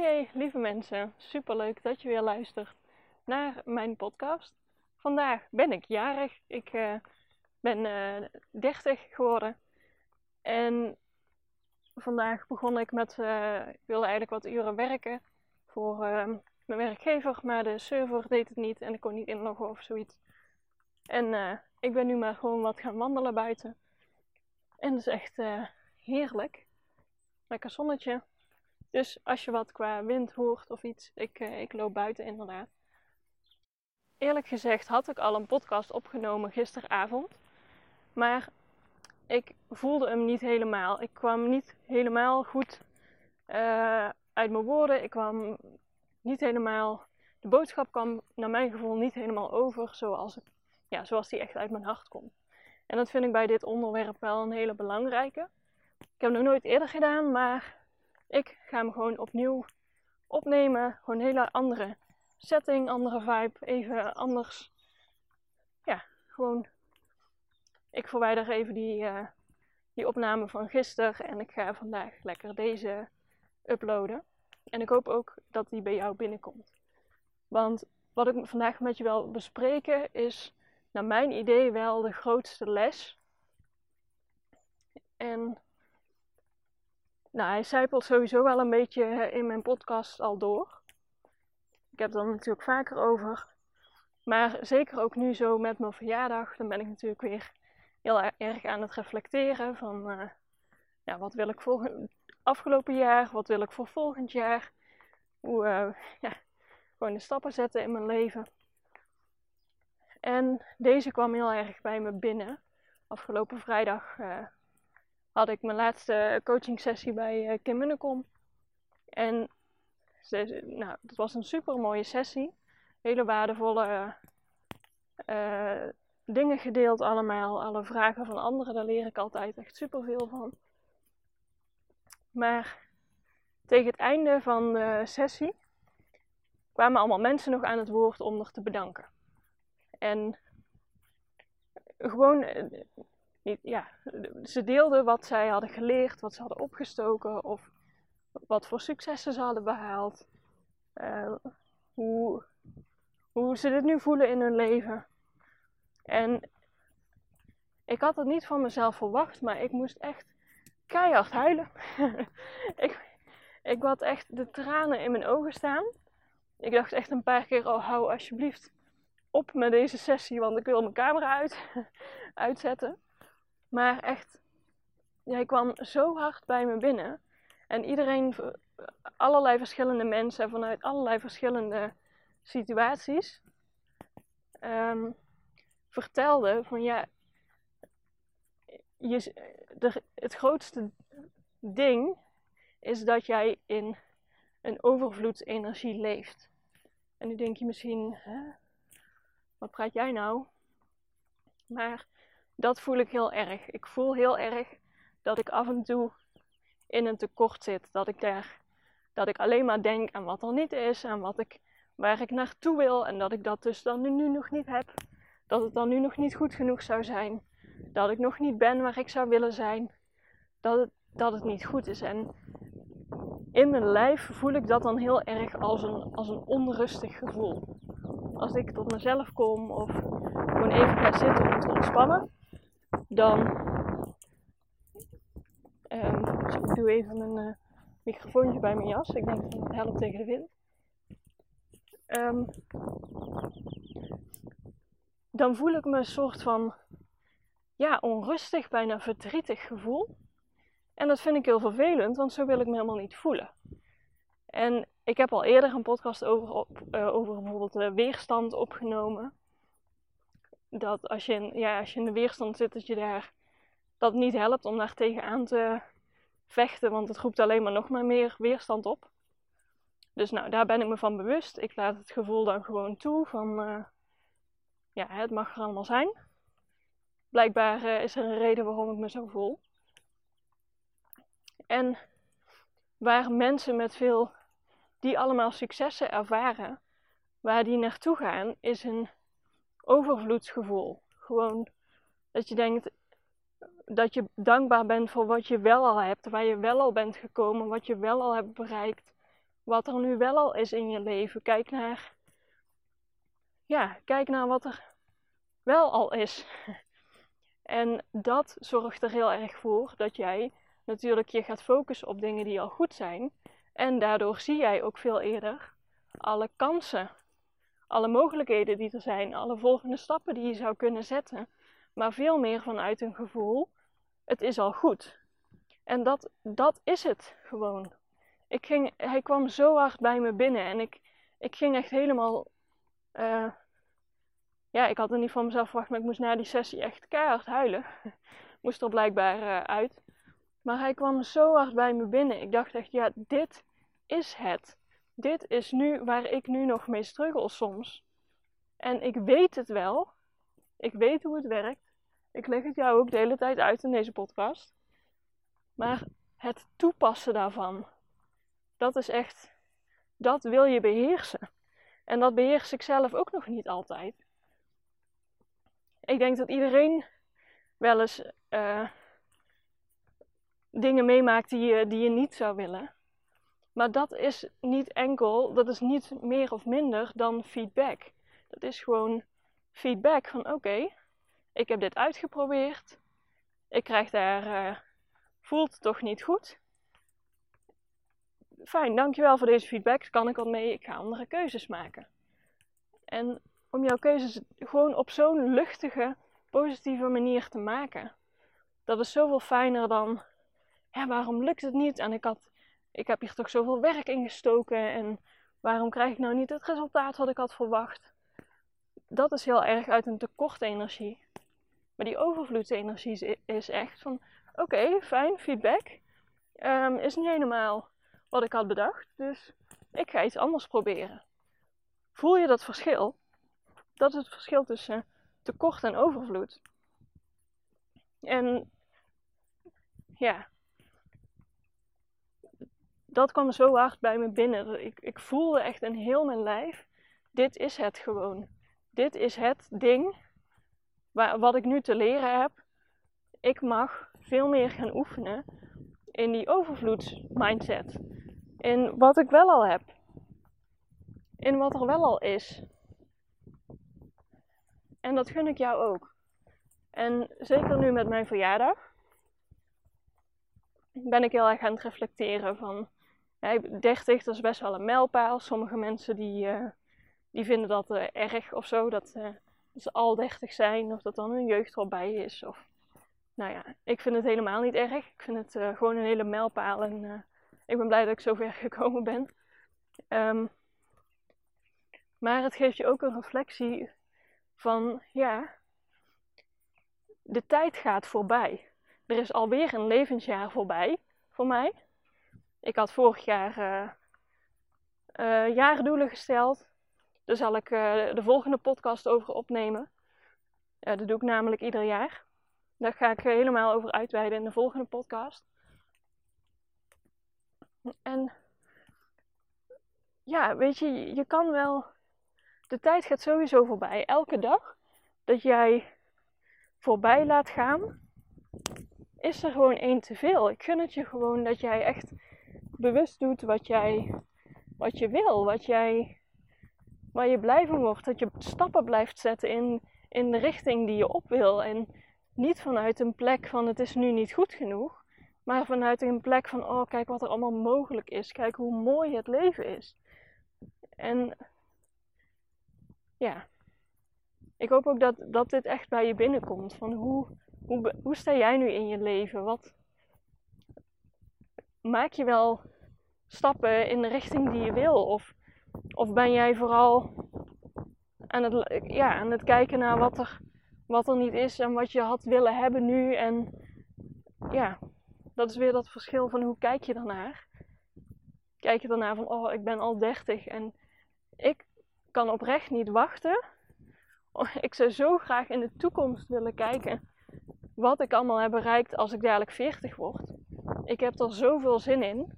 Hey lieve mensen, superleuk dat je weer luistert naar mijn podcast. Vandaag ben ik jarig, ik uh, ben uh, eh, 30 geworden en vandaag begon ik met, uh, ik wilde eigenlijk wat uren werken voor mijn werkgever, maar de server deed het niet en ik kon niet inloggen of zoiets. En ik ben nu maar gewoon wat gaan wandelen buiten. En dat is echt heerlijk. Lekker zonnetje, dus als je wat qua wind hoort of iets, ik, uh, ik loop buiten inderdaad. Eerlijk gezegd had ik al een podcast opgenomen gisteravond. Maar ik voelde hem niet helemaal. Ik kwam niet helemaal goed uh, uit mijn woorden. Ik kwam niet helemaal. De boodschap kwam naar mijn gevoel niet helemaal over zoals, ja, zoals die echt uit mijn hart komt. En dat vind ik bij dit onderwerp wel een hele belangrijke. Ik heb het nog nooit eerder gedaan, maar ik ga hem gewoon opnieuw opnemen. Gewoon een hele andere setting, andere vibe, even anders. Ja, gewoon. Ik verwijder even die, uh, die opname van gisteren en ik ga vandaag lekker deze uploaden. En ik hoop ook dat die bij jou binnenkomt. Want wat ik vandaag met je wil bespreken is, naar mijn idee, wel de grootste les. En nou, hij zijpelt sowieso wel een beetje eh, in mijn podcast al door. Ik heb het er natuurlijk vaker over. Maar zeker ook nu zo met mijn verjaardag, dan ben ik natuurlijk weer heel erg aan het reflecteren van uh, ja, wat wil ik voor afgelopen jaar, wat wil ik voor volgend jaar. Hoe, uh, ja, gewoon de stappen zetten in mijn leven. En deze kwam heel erg bij me binnen. Afgelopen vrijdag uh, had ik mijn laatste coaching sessie bij uh, Kim Munnekom. En nou, het was een super mooie sessie. Hele waardevolle uh, dingen gedeeld allemaal. Alle vragen van anderen, daar leer ik altijd echt super veel van. Maar tegen het einde van de sessie kwamen allemaal mensen nog aan het woord om er te bedanken. En gewoon ja, ze deelden wat zij hadden geleerd, wat ze hadden opgestoken of wat voor successen ze hadden behaald. Uh, hoe, hoe ze dit nu voelen in hun leven. En ik had het niet van mezelf verwacht, maar ik moest echt keihard huilen. ik, ik had echt de tranen in mijn ogen staan. Ik dacht echt een paar keer, oh hou alsjeblieft op met deze sessie, want ik wil mijn camera uit, uitzetten. Maar echt, jij kwam zo hard bij me binnen. En iedereen, allerlei verschillende mensen vanuit allerlei verschillende situaties, um, vertelde van ja, je, de, het grootste ding is dat jij in een overvloedsenergie leeft. En nu denk je misschien, hè, wat praat jij nou? Maar dat voel ik heel erg. Ik voel heel erg dat ik af en toe in een tekort zit. Dat ik daar, dat ik alleen maar denk aan wat er niet is, aan wat ik, waar ik naartoe wil. En dat ik dat dus dan nu, nu nog niet heb. Dat het dan nu nog niet goed genoeg zou zijn. Dat ik nog niet ben waar ik zou willen zijn. Dat het, dat het niet goed is. En in mijn lijf voel ik dat dan heel erg als een, als een onrustig gevoel. Als ik tot mezelf kom of gewoon even ga zitten om te ontspannen, dan. Um, ik doe even een uh, microfoontje bij mijn jas. Ik denk dat het helpt tegen de wind. Um, dan voel ik me een soort van ja, onrustig, bijna verdrietig gevoel. En dat vind ik heel vervelend, want zo wil ik me helemaal niet voelen. En ik heb al eerder een podcast over, uh, over bijvoorbeeld de weerstand opgenomen dat als je, in, ja, als je in de weerstand zit, dat je daar dat niet helpt om daar tegenaan te vechten, want het roept alleen maar nog maar meer weerstand op. Dus nou, daar ben ik me van bewust. Ik laat het gevoel dan gewoon toe van, uh, ja, het mag er allemaal zijn. Blijkbaar uh, is er een reden waarom ik me zo voel. En waar mensen met veel, die allemaal successen ervaren, waar die naartoe gaan, is een overvloedsgevoel. Gewoon dat je denkt dat je dankbaar bent voor wat je wel al hebt, waar je wel al bent gekomen, wat je wel al hebt bereikt, wat er nu wel al is in je leven. Kijk naar, ja, kijk naar wat er wel al is. En dat zorgt er heel erg voor dat jij natuurlijk je gaat focussen op dingen die al goed zijn. En daardoor zie jij ook veel eerder alle kansen, alle mogelijkheden die er zijn, alle volgende stappen die je zou kunnen zetten. Maar veel meer vanuit een gevoel, het is al goed. En dat, dat is het gewoon. Ik ging, hij kwam zo hard bij me binnen en ik, ik ging echt helemaal. Uh, ja, ik had er niet van mezelf verwacht, maar ik moest na die sessie echt keihard huilen. moest er blijkbaar uh, uit. Maar hij kwam zo hard bij me binnen. Ik dacht echt, ja, dit is het. Dit is nu waar ik nu nog mee struggle soms. En ik weet het wel. Ik weet hoe het werkt. Ik leg het jou ook de hele tijd uit in deze podcast. Maar het toepassen daarvan, dat is echt, dat wil je beheersen. En dat beheers ik zelf ook nog niet altijd. Ik denk dat iedereen wel eens uh, dingen meemaakt die die je niet zou willen. Maar dat is niet enkel, dat is niet meer of minder dan feedback. Dat is gewoon feedback van oké, ik heb dit uitgeprobeerd. Ik krijg daar, uh, voelt toch niet goed. Fijn, dankjewel voor deze feedback. Kan ik wat mee. Ik ga andere keuzes maken. En om jouw keuzes gewoon op zo'n luchtige, positieve manier te maken. Dat is zoveel fijner dan ja, waarom lukt het niet? En ik, had, ik heb hier toch zoveel werk in gestoken en waarom krijg ik nou niet het resultaat wat ik had verwacht? Dat is heel erg uit een tekort energie. Maar die overvloedsenergie is echt van: oké, fijn, feedback. Um, is niet helemaal wat ik had bedacht, dus ik ga iets anders proberen. Voel je dat verschil? Dat is het verschil tussen tekort en overvloed. En ja, dat kwam zo hard bij me binnen. Ik, ik voelde echt in heel mijn lijf: dit is het gewoon. Dit is het ding waar, wat ik nu te leren heb. Ik mag veel meer gaan oefenen in die overvloedsmindset. In wat ik wel al heb. In wat er wel al is. En dat gun ik jou ook. En zeker nu met mijn verjaardag ben ik heel erg aan het reflecteren van ja, 30, dat is best wel een mijlpaal. Sommige mensen die, uh, die vinden dat uh, erg of zo, dat, dat, ze al 30 zijn of dat dan hun jeugd al bij is. Of, nou ja, ik vind het helemaal niet erg. Ik vind het gewoon een hele mijlpaal en ik ben blij dat ik zover gekomen ben. Um, maar het geeft je ook een reflectie van, ja, de tijd gaat voorbij. Er is alweer een levensjaar voorbij voor mij. Ik had vorig jaar uh, jaardoelen gesteld. Daar zal ik uh, de volgende podcast over opnemen. dat doe ik namelijk ieder jaar. Daar ga ik helemaal over uitweiden in de volgende podcast. En ja, weet je, je kan wel. De tijd gaat sowieso voorbij. Elke dag dat jij voorbij laat gaan, is er gewoon één te veel. Ik gun het je gewoon dat jij echt bewust doet wat jij, wat je wil, wat jij, waar je blij van wordt. Dat je stappen blijft zetten in, in de richting die je op wil. En niet vanuit een plek van het is nu niet goed genoeg. Maar vanuit een plek van, oh kijk wat er allemaal mogelijk is. Kijk hoe mooi het leven is. En ja, ik hoop ook dat, dat dit echt bij je binnenkomt. Van hoe, hoe, hoe sta jij nu in je leven? Wat, maak je wel stappen in de richting die je wil? Of, of ben jij vooral aan het, ja, aan het kijken naar wat er, wat er niet is en wat je had willen hebben nu? En ja, dat is weer dat verschil van hoe kijk je daarnaar. Kijk je daarnaar van, oh, ik ben al 30 en ik kan oprecht niet wachten. Oh, ik zou zo graag in de toekomst willen kijken wat ik allemaal heb bereikt als ik dadelijk 40 word. Ik heb er zoveel zin in.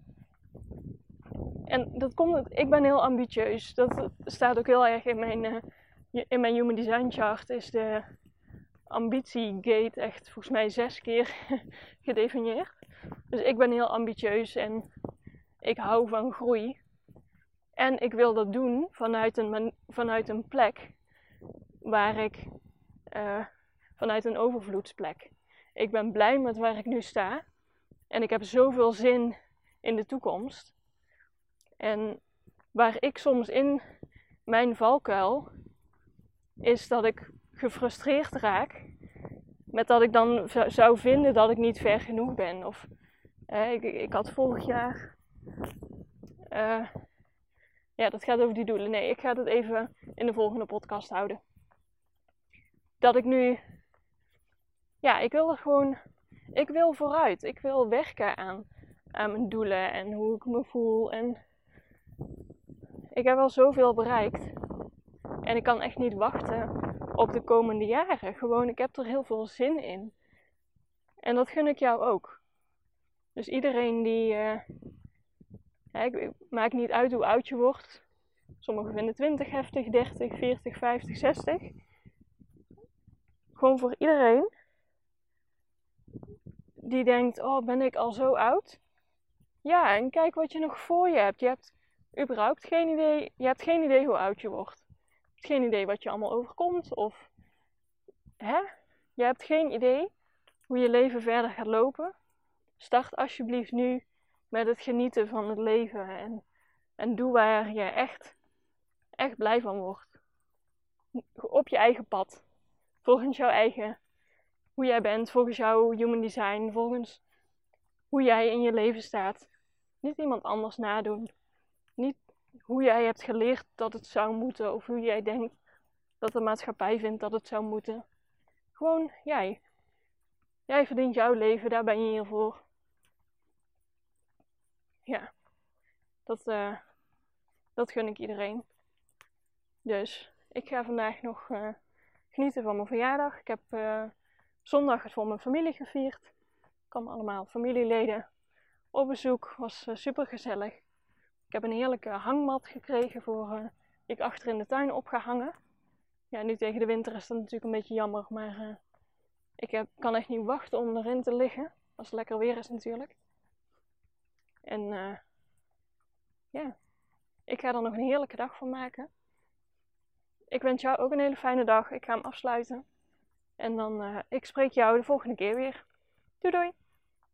En dat komt, ik ben heel ambitieus. Dat staat ook heel erg in mijn, uh, in mijn Human Design chart. Is de ambitiegate echt volgens mij zes keer gedefinieerd. Dus ik ben heel ambitieus en ik hou van groei. En ik wil dat doen vanuit een, vanuit een plek waar ik, uh, vanuit een overvloedsplek. Ik ben blij met waar ik nu sta. En ik heb zoveel zin in de toekomst. En waar ik soms in mijn valkuil is dat ik gefrustreerd raak met dat ik dan zou vinden dat ik niet ver genoeg ben. Of ik, ik, had vorig jaar. Uh, ja, dat gaat over die doelen. Nee, ik ga het even in de volgende podcast houden. Dat ik nu. Ja, ik wil er gewoon. Ik wil vooruit. Ik wil werken aan, mijn doelen en hoe ik me voel. En ik heb al zoveel bereikt. En ik kan echt niet wachten op de komende jaren. Gewoon, ik heb er heel veel zin in. En dat gun ik jou ook. Dus iedereen die. Uh, ik, maakt niet uit hoe oud je wordt. Sommigen vinden 20 heftig, 30, 40, 50, 60. Gewoon voor iedereen die denkt: Oh, ben ik al zo oud? Ja, en kijk wat je nog voor je hebt. Je hebt überhaupt geen idee, je hebt geen idee hoe oud je wordt geen idee wat je allemaal overkomt. Of hè? je hebt geen idee hoe je leven verder gaat lopen. Start alsjeblieft nu met het genieten van het leven. En, en doe waar je echt, echt blij van wordt. Op je eigen pad. Volgens jouw eigen, hoe jij bent, volgens jouw human design, volgens hoe jij in je leven staat. Niet iemand anders nadoen. Niet hoe jij hebt geleerd dat het zou moeten, of hoe jij denkt dat de maatschappij vindt dat het zou moeten. Gewoon jij. Jij verdient jouw leven, daar ben je hier voor. Ja, dat, uh, dat gun ik iedereen. Dus ik ga vandaag nog uh, genieten van mijn verjaardag. Ik heb uh, zondag het voor mijn familie gevierd. Ik kwam allemaal familieleden op bezoek. Was super gezellig. Ik heb een heerlijke hangmat gekregen voor uh, ik achter in de tuin op ga hangen. Ja, nu tegen de winter is dat natuurlijk een beetje jammer, maar uh, ik heb, kan echt niet wachten om erin te liggen. Als het lekker weer is natuurlijk. En ja, ik ga er nog een heerlijke dag van maken. Ik wens jou ook een hele fijne dag. Ik ga hem afsluiten. En dan, ik spreek jou de volgende keer weer. Doei doei!